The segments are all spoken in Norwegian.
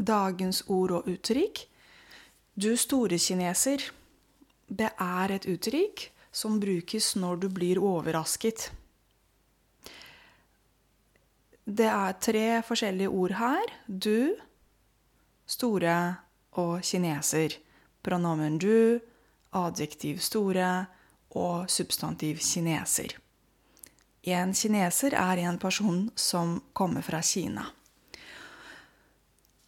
dagens ord og uttrykk. Du store kineser. Det er et uttrykk som brukes når du blir overrasket. Det er tre forskjellige ord her. Du, store og kineser. Pronomen du, adjektiv store og substantiv kineser. En kineser er en person som kommer fra Kina.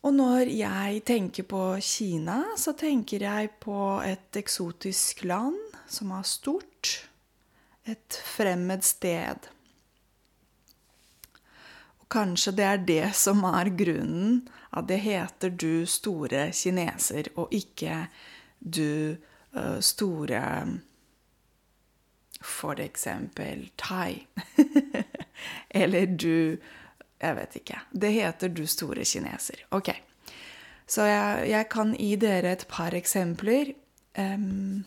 Og når jeg tenker på Kina, så tenker jeg på et eksotisk land som er stort. Et fremmed sted. Og kanskje det er det som er grunnen at det heter 'du store kineser', og ikke 'du store for eksempel thai. Eller du Jeg vet ikke. Det heter du store kineser. Ok. Så jeg, jeg kan gi dere et par eksempler. Um,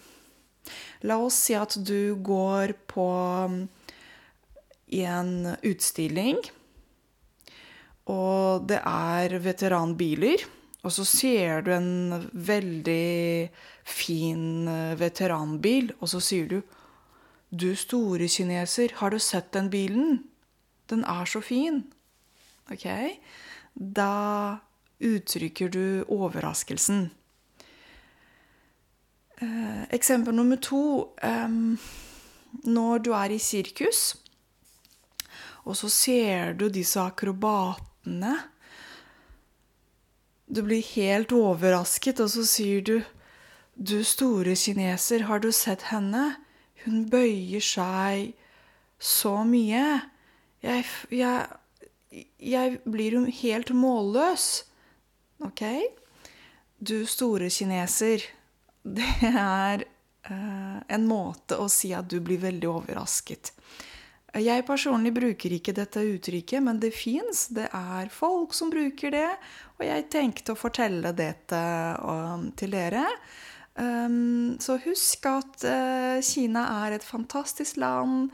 la oss si at du går på en utstilling, og det er veteranbiler. Og så ser du en veldig fin veteranbil, og så sier du du store kineser, har du sett den bilen? Den er så fin. Ok? Da uttrykker du overraskelsen. Eh, eksempel nummer to eh, Når du er i sirkus, og så ser du disse akrobatene Du blir helt overrasket, og så sier du Du store kineser, har du sett henne? Hun bøyer seg så mye. Jeg, jeg, jeg blir jo helt målløs. Ok? Du store kineser. Det er uh, en måte å si at du blir veldig overrasket. Jeg personlig bruker ikke dette uttrykket, men det fins. Det er folk som bruker det, og jeg tenkte å fortelle dette um, til dere. Um, så husk at uh, Kina er et fantastisk land.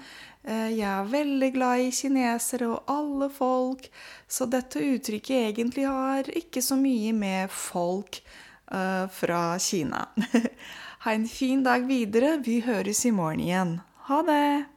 Uh, jeg er veldig glad i kinesere og alle folk. Så dette uttrykket egentlig har ikke så mye med folk uh, fra Kina. ha en fin dag videre. Vi høres i morgen igjen. Ha det!